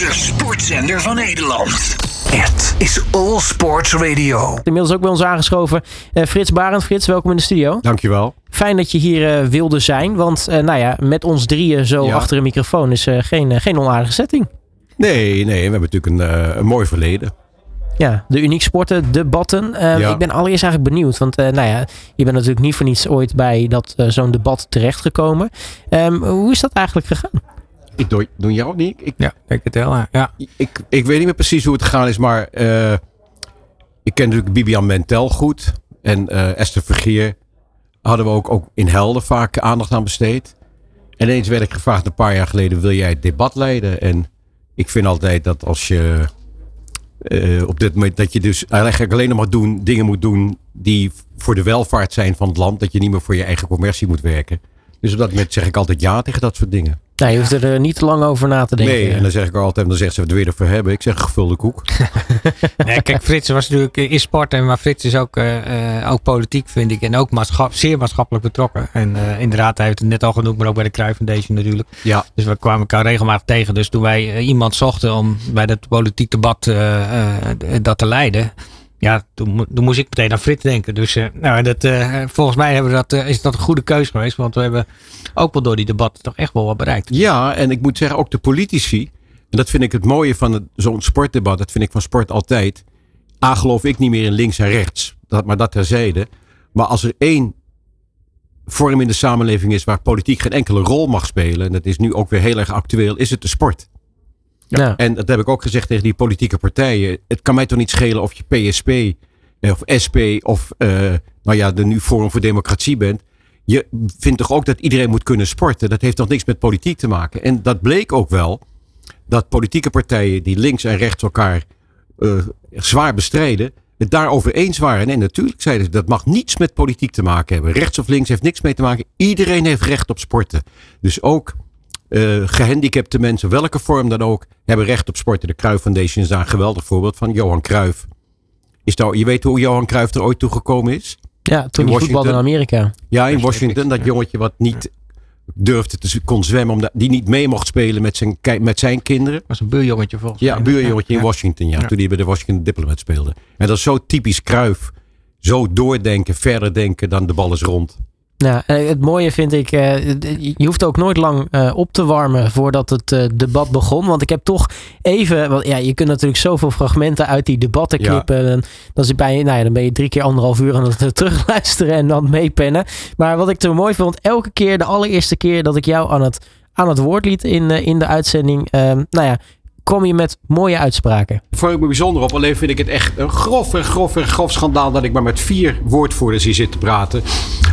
De sportzender van Nederland. Het is All Sports Radio. Inmiddels ook bij ons aangeschoven eh, Frits Barend. Frits, welkom in de studio. Dankjewel. Fijn dat je hier eh, wilde zijn, want eh, nou ja, met ons drieën zo Ja. achter een microfoon is eh, geen, geen onaardige setting. Nee, nee, we hebben natuurlijk een, eh, een mooi verleden. Ja, de uniek sporten, debatten. Eh, Ja. Ik ben allereerst eigenlijk benieuwd, want eh, nou ja, je bent natuurlijk niet voor niets ooit bij dat zo'n debat terechtgekomen. Ehm, hoe is dat eigenlijk gegaan? Ik doe, doe jou niet? Ik, Ja, ik het wel. Ja. ik, ik weet niet meer precies hoe het gegaan is, maar eh, ik ken natuurlijk Bibian Mentel goed. En eh, Esther Vergeer hadden we ook, ook in Helden vaak aandacht aan besteed. En ineens werd ik gevraagd een paar jaar geleden, wil jij het debat leiden? En ik vind altijd dat als je eh, op dit moment, dat je dus eigenlijk alleen nog maar doen, dingen moet doen die voor de welvaart zijn van het land. Dat je niet meer voor je eigen commercie moet werken. Dus op dat moment zeg ik altijd ja tegen dat soort dingen. Nou, je hoeft er eh, niet te lang over na te denken. Nee, en dan zeg ik altijd, dan zegt ze, wat wil je ervoor hebben? Ik zeg gevulde koek. Nee, kijk, Frits was natuurlijk eh, in sport, en maar Frits is ook, eh, eh, ook politiek, vind ik. En ook maatschap, zeer maatschappelijk betrokken. En eh, inderdaad, hij heeft het net al genoemd, maar ook bij de Cruijff Foundation natuurlijk. Ja, Dus we kwamen elkaar regelmatig tegen. Dus toen wij eh, iemand zochten om bij dat politiek debat eh, eh, dat te leiden. Ja, toen, mo- toen moest ik meteen aan Frits denken. Dus eh, nou, dat, eh, volgens mij hebben we dat, eh, is dat een goede keuze geweest. Want we hebben ook wel door die debatten toch echt wel wat bereikt. ja, en ik moet zeggen, ook de politici. En dat vind ik het mooie van zo'n sportdebat. Dat vind ik van sport altijd. A, geloof ik niet meer in links en rechts. Dat, maar dat terzijde. Maar als er één vorm in de samenleving is waar politiek geen enkele rol mag spelen. En dat is nu ook weer heel erg actueel, is het de sport. Ja. En dat heb ik ook gezegd tegen die politieke partijen. Het kan mij toch niet schelen of je PSP eh, of SP of eh, nou ja, de nu Forum voor Democratie bent. Je vindt toch ook dat iedereen moet kunnen sporten? Dat heeft toch niks met politiek te maken? En dat bleek ook wel dat politieke partijen die links en rechts elkaar eh, zwaar bestrijden, het daarover eens waren. En natuurlijk zeiden ze dat mag niets met politiek te maken hebben. Rechts of links heeft niks mee te maken. Iedereen heeft recht op sporten. Dus ook eh, gehandicapte mensen, welke vorm dan ook, hebben recht op sporten. De Cruijff Foundation is daar een geweldig voorbeeld van. Johan Cruijff. Is nou, je weet hoe Johan Cruijff er ooit toegekomen is? Ja, toen In die voetbalde in Amerika. Ja, in Washington. Dat jongetje wat niet durfde te kon zwemmen, omdat die niet mee mocht spelen met zijn, met zijn kinderen. Dat was een buurjongetje volgens Ja, mij. een buurjongetje in Ja. Washington, ja, Ja. toen hij bij de Washington Diplomat speelde. En dat is zo typisch Cruijff. Zo doordenken, verder denken dan de bal is rond. Nou, het mooie vind ik, eh, je hoeft ook nooit lang eh, op te warmen voordat het eh, debat begon. Want ik heb toch even, want ja, je kunt natuurlijk zoveel fragmenten uit die debatten Ja. knippen. En dan, het bij, nou ja, dan ben je drie keer anderhalf uur aan het terugluisteren en dan meepennen. Maar wat ik zo mooi vond, elke keer, de allereerste keer dat ik jou aan het, aan het woord liet in, in de uitzending, eh, nou ja, kwam je met mooie uitspraken. Daar ik me bijzonder op. Alleen vind ik het echt een grof en grof en grof schandaal dat ik maar met vier woordvoerders hier zit te praten.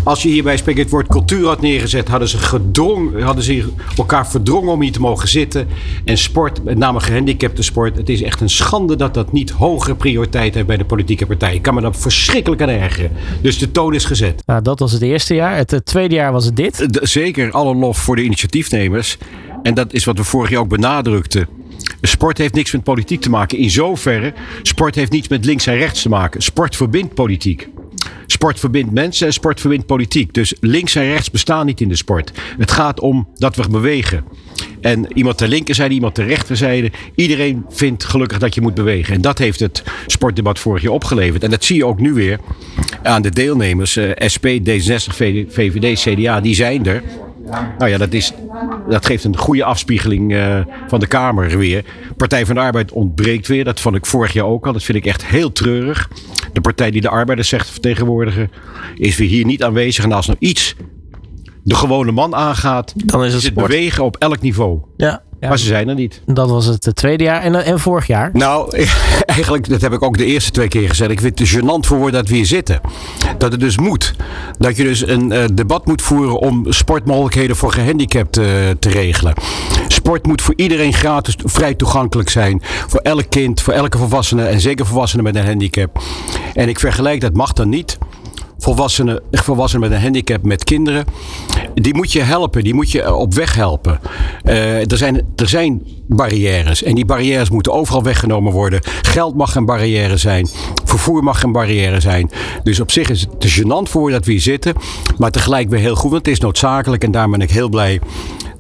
Als je hierbij spreekt het woord cultuur had neergezet, hadden ze, gedrong, hadden ze elkaar verdrongen om hier te mogen zitten. En sport, met name gehandicapte sport. Het is echt een schande dat dat niet hogere prioriteit heeft bij de politieke partij. Ik kan me daar verschrikkelijk aan ergeren. Dus de toon is gezet. Nou, dat was het eerste jaar. Het eh, tweede jaar was het dit. De- zeker alle lof voor de initiatiefnemers. En dat is wat we vorig jaar ook benadrukten. Sport heeft niks met politiek te maken. In zoverre, sport heeft niets met links en rechts te maken. Sport verbindt politiek. Sport verbindt mensen en sport verbindt politiek. Dus links en rechts bestaan niet in de sport. Het gaat om dat we bewegen. En iemand ter linkerzijde, iemand ter rechterzijde. Iedereen vindt gelukkig dat je moet bewegen. En dat heeft het sportdebat vorig jaar opgeleverd. En dat zie je ook nu weer aan de deelnemers. eh, SP, D66, VVD, CDA, die zijn er. Nou ja, dat, is, dat geeft een goede afspiegeling eh, van de Kamer weer. Partij van de Arbeid ontbreekt weer. Dat vond ik vorig jaar ook al. Dat vind ik echt heel treurig. De partij die de arbeiders zegt te vertegenwoordigen... is weer hier niet aanwezig. En als nou iets de gewone man aangaat... Dan is het is het bewegen op elk niveau. Ja, Maar ze zijn er niet. dat was het eh, tweede jaar. En, eh, en vorig jaar. Nou, eigenlijk, dat heb ik ook de eerste twee keer gezegd. Ik vind het gênant voor woorden dat we hier zitten. Dat het dus moet. Dat je dus een eh, debat moet voeren om sportmogelijkheden voor gehandicapten eh, te regelen. Sport moet voor iedereen gratis vrij toegankelijk zijn. Voor elk kind, voor elke volwassene en zeker volwassenen met een handicap. En ik vergelijk dat mag dan niet. Volwassenen, volwassenen met een handicap met kinderen. Die moet je helpen, die moet je op weg helpen. Eh, er, zijn, er zijn barrières en die barrières moeten overal weggenomen worden. Geld mag een barrière zijn, vervoer mag een barrière zijn. Dus op zich is het te gênant voor dat we hier zitten. Maar tegelijk weer heel goed, want het is noodzakelijk. En daar ben ik heel blij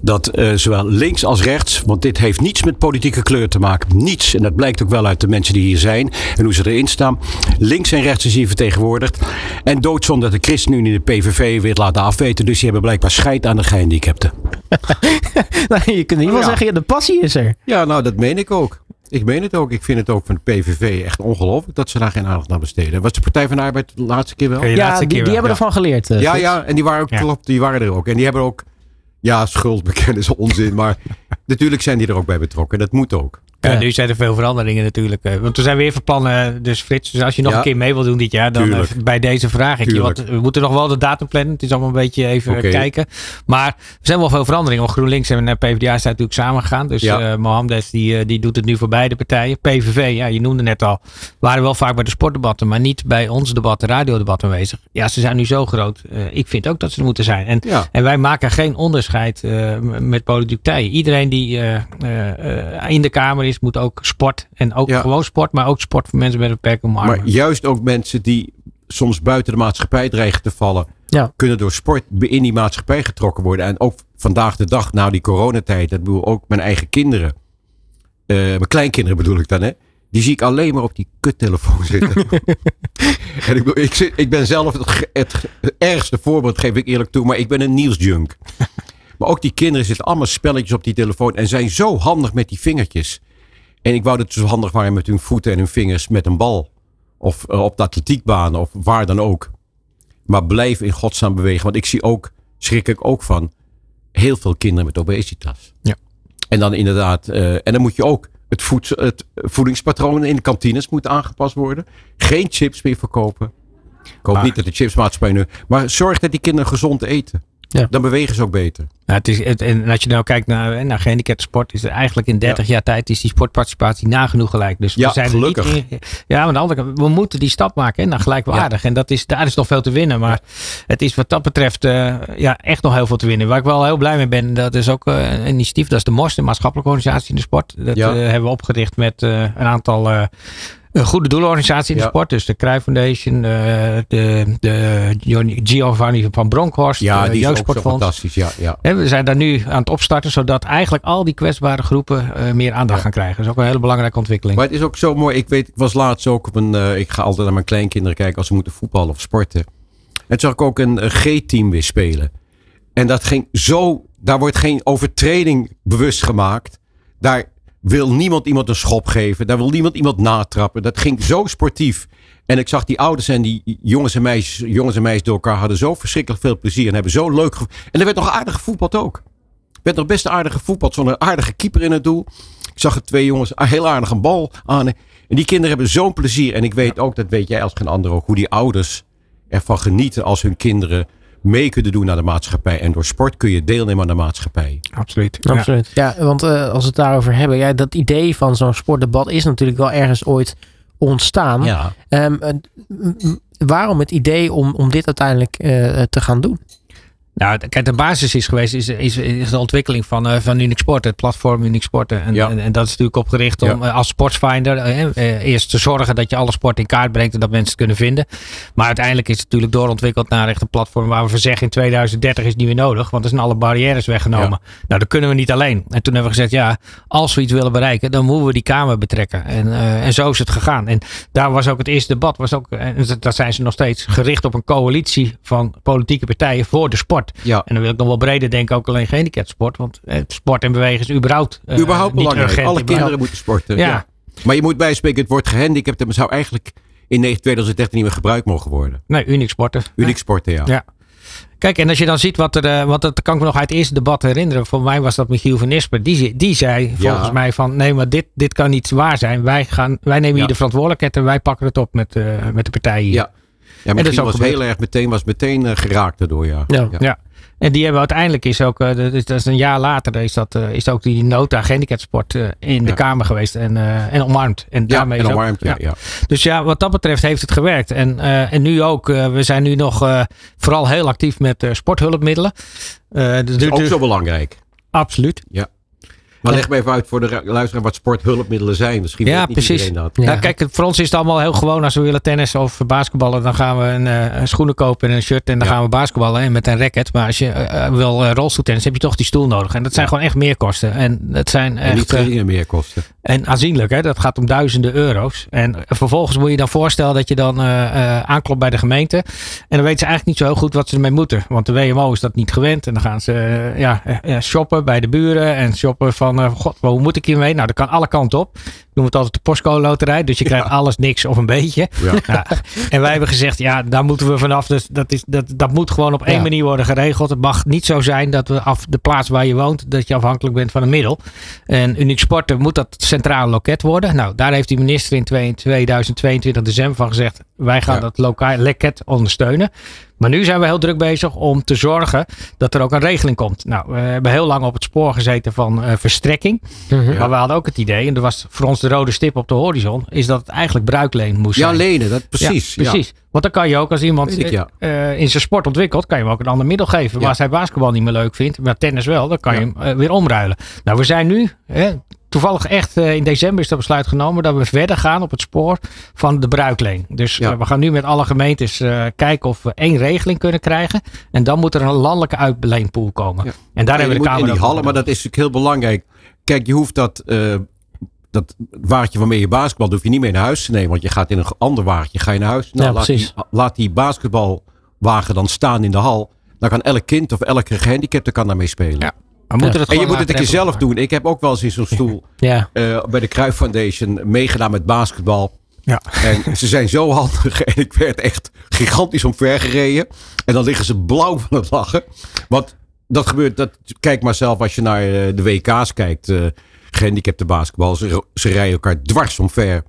dat eh, zowel links als rechts, want dit heeft niets met politieke kleur te maken. Niets. En dat blijkt ook wel uit de mensen die hier zijn en hoe ze erin staan. Links en rechts is hier vertegenwoordigd. En doodzonde dat de ChristenUnie de PVV weer laten afweten. Dus die hebben blijkbaar scheid aan de gehandicapten. nou, je kunt niet wel Ja. zeggen, ja, de passie is er. Ja, nou dat meen ik ook. Ik meen het ook. Ik vind het ook van de PVV echt ongelooflijk dat ze daar geen aandacht aan besteden. Was de Partij van de Arbeid de laatste keer wel? Ja, die, keer die wel, hebben ja. ervan geleerd. eh, Ja, ja, en die waren ook, Ja. klopt, die waren er ook. En die hebben ook, ja, schuldbekennen is onzin, maar natuurlijk zijn die er ook bij betrokken. Dat moet ook. Ja, nu zijn er veel veranderingen natuurlijk. eh, Want we zijn weer van plan, eh, dus Frits, dus als je nog Ja. een keer mee wil doen dit jaar, dan Tuurlijk. eh, bij deze vraag ik je. Want we moeten nog wel de datum plannen. Het is allemaal een beetje even kijken. Maar er zijn wel veel veranderingen. Want GroenLinks en PvdA zijn natuurlijk samengegaan. Dus Ja. Mohammed die, die doet het nu voor beide partijen. PVV, ja, je noemde net al, waren wel vaak bij de sportdebatten, maar niet bij ons debat, de radiodebat aanwezig. Ja, ze zijn nu zo groot. Ik vind ook dat ze er moeten zijn. En Ja. en wij maken geen onderscheid met politieke partijen. Iedereen die in de Kamer is, moet ook sport. En ook Ja. gewoon sport, maar ook sport voor mensen met een beperking omarmen. Maar juist ook mensen die soms buiten de maatschappij dreigen te vallen, Ja. kunnen door sport in die maatschappij getrokken worden. En ook vandaag de dag, na die coronatijd, dat bedoel ook mijn eigen kinderen, eh, mijn kleinkinderen bedoel ik dan, hè. Die zie ik alleen maar op die kuttelefoon zitten. en ik, bedoel, ik, zit, ik ben zelf het, het ergste voorbeeld, geef ik eerlijk toe, maar ik ben een nieuwsjunk. maar ook die kinderen zitten allemaal spelletjes op die telefoon en zijn zo handig met die vingertjes. En ik wou dat ze zo handig waren met hun voeten en hun vingers met een bal. Of eh, op de atletiekbaan of waar dan ook. Maar blijf in godsnaam bewegen. Want ik zie ook, schrik ik ook van, heel veel kinderen met obesitas. Ja. En dan inderdaad, eh, en dan moet je ook, het, voedsel, het voedingspatroon in de kantines moet aangepast worden. Geen chips meer verkopen. Ik hoop Maar- niet dat de chipsmaatschappij nu... Maar zorg dat die kinderen gezond eten. Ja. Dan bewegen ze ook beter. Ja, het is, het, en als je nou kijkt naar, naar gehandicapte sport, is er eigenlijk in 30 jaar tijd is die sportparticipatie nagenoeg gelijk. Dus Ja, we zijn gelukkig. er niet in. Ja, maar aan de andere kant, we moeten die stap maken hè, naar gelijkwaardig. En dat is, daar is nog veel te winnen. Maar het is wat dat betreft eh, ja, echt nog heel veel te winnen. Waar ik wel heel blij mee ben, dat is ook eh, een initiatief. Dat is de MOS, een maatschappelijke organisatie in de sport. Dat eh, hebben we opgericht met een aantal een goede doelenorganisaties in de Ja. sport. Dus de Cruijff Foundation, eh, de, de Giovanni- van Bronckhorst, Ja, de die is Jeugdsportfonds. fantastisch. Ja, ja. Hè, we zijn daar nu aan het opstarten, zodat eigenlijk al die kwetsbare groepen eh, meer aandacht Ja. gaan krijgen. Dat is ook een hele belangrijke ontwikkeling. Maar het is ook zo mooi. Ik weet, ik was laatst ook op een. eh, ik ga altijd naar mijn kleinkinderen kijken als ze moeten voetballen of sporten. En zag ik ook een, een G-team weer spelen. En dat ging zo. Daar wordt geen overtreding bewust gemaakt. Daar wil niemand iemand een schop geven. Daar wil niemand iemand natrappen. Dat ging zo sportief. En ik zag die ouders en die jongens en meisjes, jongens en meisjes door elkaar hadden zo verschrikkelijk veel plezier. En hebben zo leuk En er werd nog aardig gevoetbald ook. Er werd nog best aardig gevoetbald. Zo'n aardige keeper in het doel. Ik zag er twee jongens heel aardig een bal aan. En die kinderen hebben zo'n plezier. En ik weet ook, dat weet jij als geen ander ook, hoe die ouders ervan genieten als hun kinderen mee kunnen doen naar de maatschappij. En door sport kun je deelnemen aan de maatschappij. Absoluut. Ja. Absoluut. Ja, want eh, als we het daarover hebben, ja, dat idee van zo'n sportdebat is natuurlijk wel ergens ooit ontstaan. Ja. Ehm, eh, waarom het idee om, om dit uiteindelijk eh, te gaan doen? Nou, kijk, de basis is geweest, is, is, is de ontwikkeling van, eh van het platform Unique Sporten. En, Ja. en, en dat is natuurlijk opgericht om Ja. eh, als sportsfinder eh, eerst te zorgen dat je alle sport in kaart brengt en dat mensen het kunnen vinden. Maar uiteindelijk is het natuurlijk doorontwikkeld naar echt een platform waar we van zeggen in 2030 is het niet meer nodig, want er zijn alle barrières weggenomen. Nou, dat kunnen we niet alleen. En toen hebben we gezegd, ja, als we iets willen bereiken, dan moeten we die Kamer betrekken. En, en zo is het gegaan. En daar was ook het eerste debat, was ook, en dat zijn ze nog steeds, gericht op een coalitie van politieke partijen voor de sport. Ja. En dan wil ik nog wel breder denken, ook alleen gehandicapten sport. Want eh, sport en bewegen is überhaupt, eh, Überhaupt belangrijk. urgent. Alle kinderen moeten sporten. Ja. Maar je moet bijspreken, het woord gehandicapt zou eigenlijk in 2013 niet meer gebruikt mogen worden. Nee, uniek sporten. Uniek sporten, ja. Ja. Kijk, en als je dan ziet wat er, eh, want dat kan ik me nog uit het eerste debat herinneren. Voor mij was dat Michiel van Nispen. Die, die zei volgens Ja. mij van, nee, maar dit, dit kan niet waar zijn. Wij, gaan, wij nemen hier de verantwoordelijkheid en wij pakken het op met, eh, met de partijen hier. Ja. Ja, dat is misschien ook was gebeurd. heel erg meteen, was meteen eh, geraakt daardoor, ja. Ja. Ja. En die hebben uiteindelijk is ook, eh, dat is, dat is een jaar later, is, dat, eh, is ook die nota gehandicapsport eh in de Ja. Kamer geweest en, en omarmd. En Ja, daarmee en is ook- omarmd, ja. ja. Dus ja, wat dat betreft heeft het gewerkt. En, en nu ook. we zijn nu nog vooral heel actief met sporthulpmiddelen. Dus Dat is ook zo belangrijk. Absoluut. Want Maar leg me even uit voor de luisteraar wat sporthulpmiddelen zijn. Misschien Ja, weet niet precies. iedereen dat. Ja. Nou, kijk, voor ons is het allemaal heel gewoon. Als we willen tennissen of basketballen, dan gaan we een, eh, een schoenen kopen en een shirt. En dan Ja. gaan we basketballen en met een racket. Maar als je eh, eh, wil eh, rolstoeltennis, heb je toch die stoel nodig. En dat zijn Ja. gewoon echt meerkosten. En dat zijn En niet echt... eh, trainingen meer kosten. En aanzienlijk, hè? dat gaat om duizenden euro's. En vervolgens moet je dan voorstellen dat je dan eh, eh, aanklopt bij de gemeente. En dan weten ze eigenlijk niet zo heel goed wat ze ermee moeten. Want de WMO is dat niet gewend. En dan gaan ze ja, shoppen bij de buren. En shoppen van, eh, god, hoe moet ik hiermee? Nou, dat kan alle kanten op. Noem het altijd de postcode loterij. Dus je krijgt alles, niks of een beetje. Ja. Ja, en wij hebben gezegd, ja, daar moeten we vanaf. Dus dat, is, dat, dat moet gewoon op één manier worden geregeld. Het mag niet zo zijn dat we af de plaats waar je woont, dat je afhankelijk bent van een middel. En Uniek Sporten moet dat centraal loket worden. Nou, daar heeft die minister in twee- 2022 december van gezegd, wij gaan dat lokaal loket ondersteunen. Maar nu zijn we heel druk bezig om te zorgen dat er ook een regeling komt. Nou, we hebben heel lang op het spoor gezeten van eh, verstrekking. Mhm. Maar we hadden ook het idee, en dat was voor ons de rode stip op de horizon, is dat het eigenlijk bruikleen moest Ja, zijn. lenen, dat precies. Ja, precies. Want dan kan je ook als iemand ik, ja. eh, in zijn sport ontwikkelt, kan je hem ook een ander middel geven. Maar als hij basketbal niet meer leuk vindt, maar tennis wel, dan kan je hem eh, weer omruilen. Nou, we zijn nu, hè, toevallig echt eh, in december is dat besluit genomen dat we verder gaan op het spoor van de bruikleen. Dus eh, we gaan nu met alle gemeentes eh, kijken of we één regeling kunnen krijgen. En dan moet er een landelijke uitleenpool komen. En daar hebben we de Kamer in die hallen, maar dat is natuurlijk heel belangrijk. Kijk, je hoeft dat, eh, dat waardje waarmee je basketbal, dat hoef je niet mee naar huis te nemen. Want je gaat in een ander waardje, ga je naar huis. Nou, Ja, laat, die, precies. laat die basketbalwagen dan staan in de hal. Dan kan elk kind of elke gehandicapte kan daarmee spelen. Ja. We moeten het En je moet het een keer zelf doen. Ik heb ook wel eens in zo'n stoel Ja. eh, bij de Cruijff Foundation meegedaan met basketbal. Ja. En ze zijn zo handig. En ik werd echt gigantisch omver gereden. En dan liggen ze blauw van het lachen. Want dat gebeurt. Dat, kijk maar zelf als je naar eh, de WK's kijkt. eh gehandicapte basketbal. Ze, ze rijden elkaar dwars omver.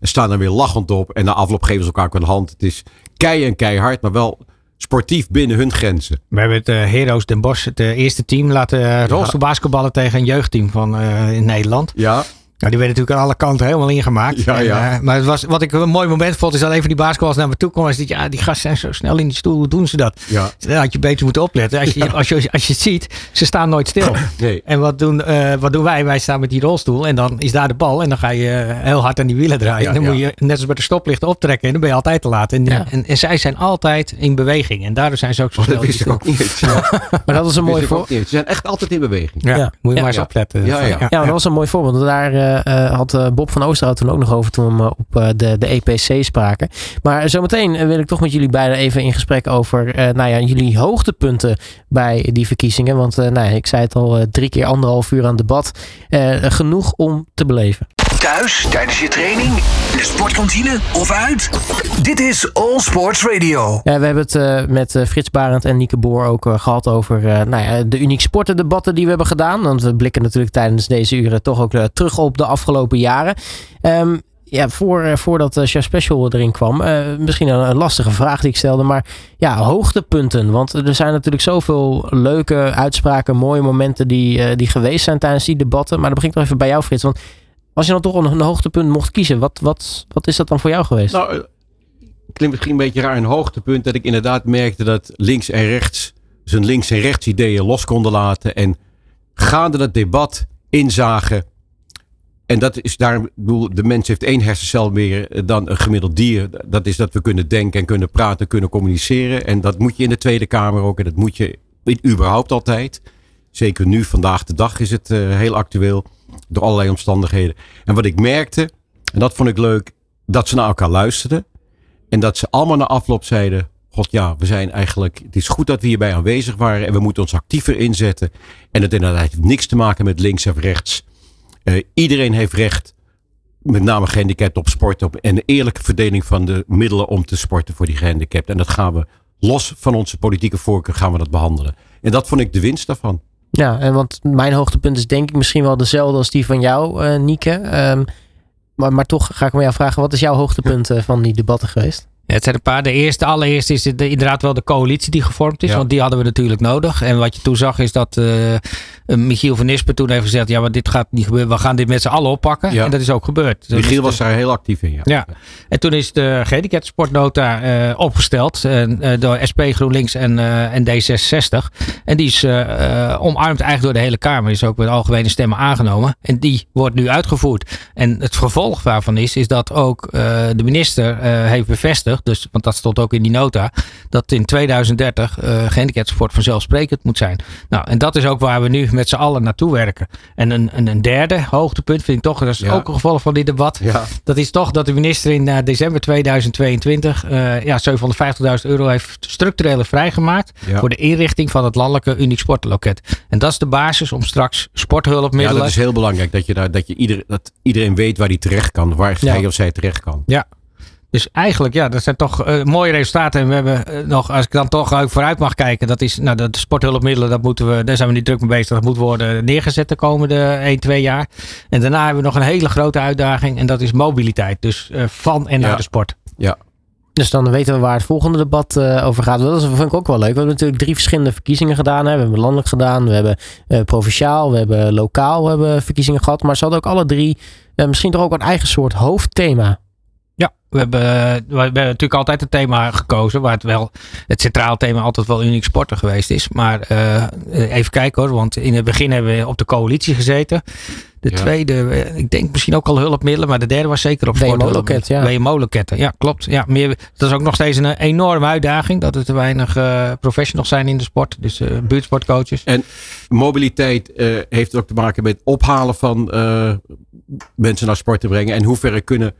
En staan dan weer lachend op. En na afloop geven ze elkaar ook een hand. Het is kei en keihard. Maar wel sportief binnen hun grenzen. We hebben het eh, Heroes Den Bosch, het eh, eerste team, laten uh, rolstoelbasketballen tegen een jeugdteam van in Nederland. Ja. Nou, die werd natuurlijk aan alle kanten helemaal ingemaakt. Ja, En, ja. eh, maar het was, wat ik een mooi moment vond, is dat even die basketballers naar me toe komen. En ze ja, die gasten zijn zo snel in die stoel, hoe doen ze dat? Ja. Daar had je beter moeten opletten. Als je, als je, als je het ziet, ze staan nooit stil. Nee. En wat doen, eh, wat doen wij? Wij staan met die rolstoel en dan is daar de bal. En dan ga je eh, heel hard aan die wielen draaien. Ja, dan moet je net als bij de stoplichten optrekken. En dan ben je altijd te laat. En, Ja. en, en zij zijn altijd in beweging. En daardoor zijn ze ook zo Oh, snel. dat in die wist ik stoel. ook niet. Ja. Maar dat was een mooi Wist ik voor. ook niet. Ze zijn echt altijd in beweging. Ja, Ja. moet je Ja. maar eens opletten. Ja, ja. Ja, dat was een mooi voorbeeld. Daar had eh, Bob van Oosterhout toen ook nog over toen we op eh, de, de EPC spraken. Maar zometeen eh, wil ik toch met jullie beiden even in gesprek over eh, nou ja, jullie hoogtepunten bij die verkiezingen. Want eh, nou ja, ik zei het al, eh, drie keer anderhalf uur aan debat. Eh, genoeg om te beleven. Thuis, tijdens je training, in de sportkantine of uit? Dit is All Sports Radio. Ja, we hebben het eh, met eh, Frits Barend en Nieke Boer ook eh, gehad over nou ja, de uniek sportendebatten die we hebben gedaan. Want we blikken natuurlijk tijdens deze uren toch ook terug op de afgelopen jaren. Ehm, ja, voor, voordat Chef Special erin kwam, misschien een, lastige vraag die ik stelde. Maar ja, hoogtepunten. Want er zijn natuurlijk zoveel leuke uitspraken, mooie momenten die, die geweest zijn tijdens die debatten. Maar dan begin ik nog even bij jou, Frits. Want als je dan toch een, een hoogtepunt mocht kiezen, wat, wat, wat is dat dan voor jou geweest? Nou, eh, klinkt misschien een beetje raar een hoogtepunt dat ik inderdaad merkte dat links en rechts zijn links en rechts ideeën los konden laten en gaande dat debat inzagen. En dat is daar, bedoel, de mens heeft één hersencel meer dan een gemiddeld dier. Dat is dat we kunnen denken en kunnen praten, kunnen communiceren. En dat moet je in de Tweede Kamer ook. En dat moet je überhaupt altijd. Zeker nu, vandaag de dag is het eh, heel actueel. Door allerlei omstandigheden. En wat ik merkte, en dat vond ik leuk, dat ze naar elkaar luisterden. En dat ze allemaal na afloop zeiden: God ja, we zijn eigenlijk. Het is goed dat we hierbij aanwezig waren. En we moeten ons actiever inzetten. En het inderdaad heeft niks te maken met links of rechts. Eh, iedereen heeft recht, met name gehandicapten, op sport. Op, en een eerlijke verdeling van de middelen om te sporten voor die gehandicapten. En dat gaan we los van onze politieke voorkeur gaan we dat behandelen. En dat vond ik de winst daarvan. Ja, en want mijn hoogtepunt is denk ik misschien wel dezelfde als die van jou, eh Nieke. Ehm, maar, maar toch ga ik me jou vragen, wat is jouw hoogtepunt eh, van die debatten geweest? Het zijn een paar. De eerste, allereerste is het, inderdaad wel de coalitie die gevormd is. Ja. Want die hadden we natuurlijk nodig. En wat je toen zag is dat eh, Michiel van Nispen toen heeft gezegd. Ja, maar dit gaat niet gebeuren. We gaan dit met z'n allen oppakken. Ja. En dat is ook gebeurd. Is Michiel de- was daar heel actief in. Ja. Ja, en toen is de gehandicapte sportnota eh, opgesteld eh, door SP, GroenLinks en, eh, en D66. En die is omarmd eigenlijk door de hele Kamer. Is ook met algemene stemmen aangenomen. En die wordt nu uitgevoerd. En het vervolg daarvan is, is dat ook de minister heeft bevestigd, dus, want dat stond ook in die nota, dat in 2030 eh gehandicapte sport vanzelfsprekend moet zijn. Nou, en dat is ook waar we nu met z'n allen naartoe werken. En een, een, een derde hoogtepunt vind ik toch, dat is Ja. ook een gevolg van dit debat. Ja. Dat is toch dat de minister in eh, december 2022 eh ja, 750.000 euro heeft structureel vrijgemaakt Ja. voor de inrichting van het landelijke uniek sportloket. En dat is de basis om straks Ja, sporthulpmiddelen. dat is heel belangrijk. Dat, je daar, dat, je ieder, dat iedereen weet waar hij terecht kan. Waar Ja. hij of zij terecht kan. Dus eigenlijk, ja, dat zijn toch eh, mooie resultaten. En we hebben eh, nog, als ik dan toch ook vooruit mag kijken, dat is, nou, de sporthulpmiddelen, dat moeten we, daar zijn we niet druk mee bezig. Dat moet worden neergezet de komende 1, 2 jaar. En daarna hebben we nog een hele grote uitdaging en dat is mobiliteit. Dus eh, van en naar Ja. de sport. Ja. Dus dan weten we waar het volgende debat eh, over gaat. Dat is- vind ik ook wel leuk. We hebben natuurlijk drie verschillende verkiezingen gedaan. Hè. We hebben landelijk gedaan, we hebben eh, provinciaal, we hebben lokaal we hebben verkiezingen gehad. Maar ze hadden ook alle drie misschien toch ook een eigen soort hoofdthema. We hebben, we hebben natuurlijk altijd het thema gekozen. Waar het wel het centraal thema altijd wel uniek sporten geweest is. Maar eh, even kijken hoor. Want in het begin hebben we op de coalitie gezeten. De Ja. tweede, eh, ik denk misschien ook al hulpmiddelen. Maar de derde was zeker op sport. WMO-loket, ja. WMO-loketten, ja klopt. Ja, meer, dat is ook nog steeds een enorme uitdaging. Dat er te weinig eh, professionals zijn in de sport. Dus eh, buurtsportcoaches. Mobiliteit eh, heeft ook te maken met ophalen van eh, mensen naar sport te brengen. En hoe ver kunnen eh,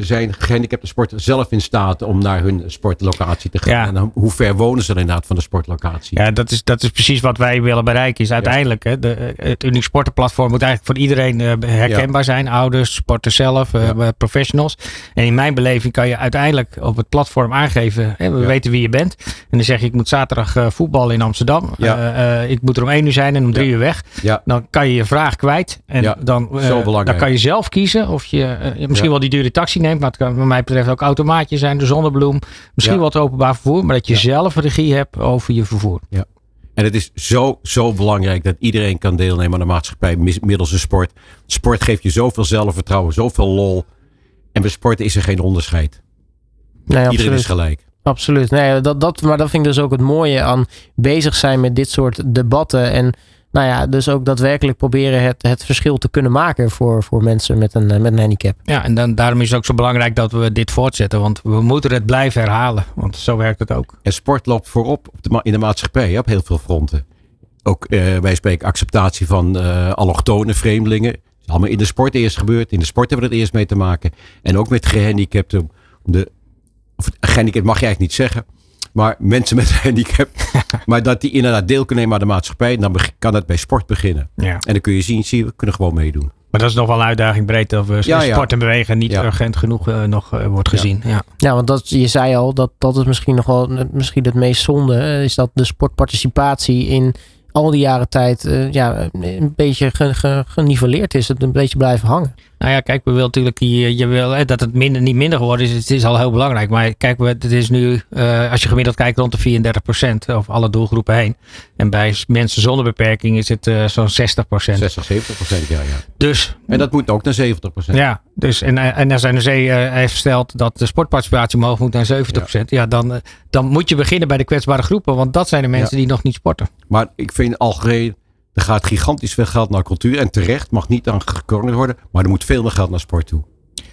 zijn gehandicapte sporters zelf in staat om naar hun sportlocatie te gaan. Ja. En dan, hoe ver wonen ze inderdaad van de sportlocatie? Ja, dat is, dat is precies wat wij willen bereiken. Is uiteindelijk, hè, de, het Uniek Sportenplatform moet eigenlijk voor iedereen eh, herkenbaar zijn. Ouders, sporters zelf, eh, professionals. En in mijn beleving kan je uiteindelijk op het platform aangeven. Hè, we weten wie je bent. En dan zeg je, ik moet zaterdag eh, voetballen in Amsterdam. Eh, eh, ik moet er om één uur zijn en om drie uur weg. Ja. Dan kan je je vraag kwijt. En dan, eh, zo belangrijk. dan kan je zelf kiezen of je eh, misschien wel die dure taxi neemt. Maar het kan wat mij betreft ook automaatje zijn, de zonnebloem. Misschien Ja. het openbaar vervoer. Maar dat je Ja. zelf regie hebt over je vervoer. En het is zo, zo belangrijk dat iedereen kan deelnemen aan de maatschappij middels een sport. Sport geeft je zoveel zelfvertrouwen, zoveel lol. En bij sporten is er geen onderscheid. Nee, Iedereen absoluut. is gelijk. Absoluut. Nee, dat, dat, maar dat vind ik dus ook het mooie aan bezig zijn met dit soort debatten. En nou ja, dus ook daadwerkelijk proberen het, het verschil te kunnen maken voor, voor mensen met een, eh, met een handicap. Ja, en dan, daarom is het ook zo belangrijk dat we dit voortzetten. Want we moeten het blijven herhalen. Want zo werkt het ook. En sport loopt voorop op de in de maatschappij hè, op heel veel fronten. Ook eh, wij spreken acceptatie van eh allochtone vreemdelingen. Dat is allemaal in de sport eerst gebeurd. In de sport hebben we het eerst mee te maken. En ook met gehandicapten. om De, of gehandicapt mag je eigenlijk niet zeggen. Maar mensen met een handicap. maar dat die inderdaad deel kunnen nemen aan de maatschappij. Dan kan het bij sport beginnen. Ja. En dan kun je zien, zie je, we kunnen gewoon meedoen. Maar dat is nog wel een uitdaging breed. Dat we Ja, ja. sport en bewegen niet Ja. urgent genoeg eh, nog eh, wordt gezien. Ja. Ja, want dat, je zei al, dat, dat is misschien nog wel misschien het meest zonde. eh, Is dat de sportparticipatie in al die jaren tijd eh, ja, een beetje ge, ge- geniveleerd is. Het een beetje blijven hangen. Nou ja, kijk, we willen natuurlijk je, je wil, hè, dat het minder, niet minder geworden is. Het is al heel belangrijk. Maar kijk, we- het is nu, eh, als je gemiddeld kijkt, rond de 34 procent over alle doelgroepen heen. En bij mensen zonder beperking is het eh, zo'n 60 procent. 60, 70 procent, ja, ja. Dus En dat moet ook naar 70 procent. Ja, dus en, en als NRC eh, heeft gesteld dat de sportparticipatie omhoog moet naar 70%. Ja, dan, eh, dan moet je beginnen bij de kwetsbare groepen. Want dat zijn de mensen die nog niet sporten. Maar ik vind algemeen, er gaat gigantisch veel geld naar cultuur. En terecht, mag niet aan gekornd worden. Maar er moet veel meer geld naar sport toe.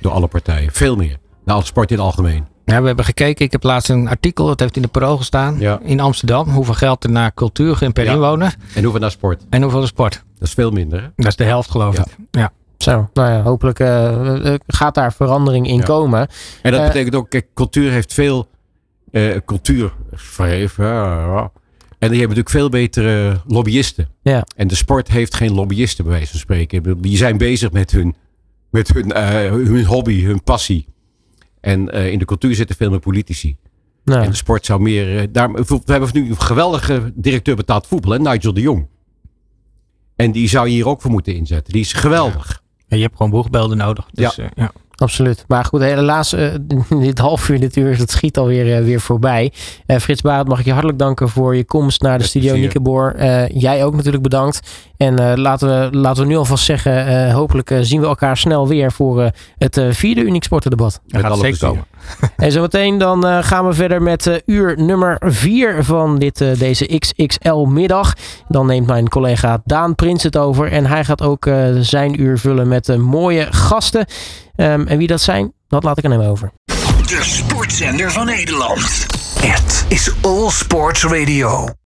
Door alle partijen. Veel meer. Naar sport in het algemeen. Ja, we hebben gekeken. Ik heb laatst een artikel, dat heeft in de Pro gestaan. Ja. In Amsterdam. Hoeveel geld er naar cultuur ging per Ja. inwoner. En hoeveel naar sport? En hoeveel de sport. Dat is veel minder. Hè? Dat is de helft geloof Ja. ik. Ja. Zo, nou ja, hopelijk eh, eh, gaat daar verandering in Ja. komen. En dat Eh, betekent ook, kijk, cultuur heeft veel eh, cultuur. En die hebben natuurlijk veel betere lobbyisten. Ja. En de sport heeft geen lobbyisten, bij wijze van spreken. Die zijn bezig met hun, met hun, eh, hun hobby, hun passie. En eh, in de cultuur zitten veel meer politici. Nou, En de sport zou meer. eh, daar, we hebben nu een geweldige directeur betaald voetbal, hè, Nigel de Jong. En die zou je hier ook voor moeten inzetten. Die is geweldig. Ja, je hebt gewoon boegbeelden nodig. Dus, Ja. ja. Absoluut. Maar goed, helaas, uh, dit half uur, dit uur, dat schiet alweer uh, weer voorbij. Uh, Frits Barend, mag ik je hartelijk danken voor je komst naar de Met studio Nikkeboor. jij ook natuurlijk bedankt. En laten, we, laten we nu alvast zeggen, hopelijk zien we elkaar snel weer voor het vierde Uniek Sportendebat. Met alle zeker En zometeen dan gaan we verder met uur nummer vier van dit, deze XXL middag. Dan neemt mijn collega Daan Prins het over. En hij gaat ook zijn uur vullen met mooie gasten. Um, en wie dat zijn, dat laat ik aan hem over. De sportzender van Nederland. Het is All Sports Radio.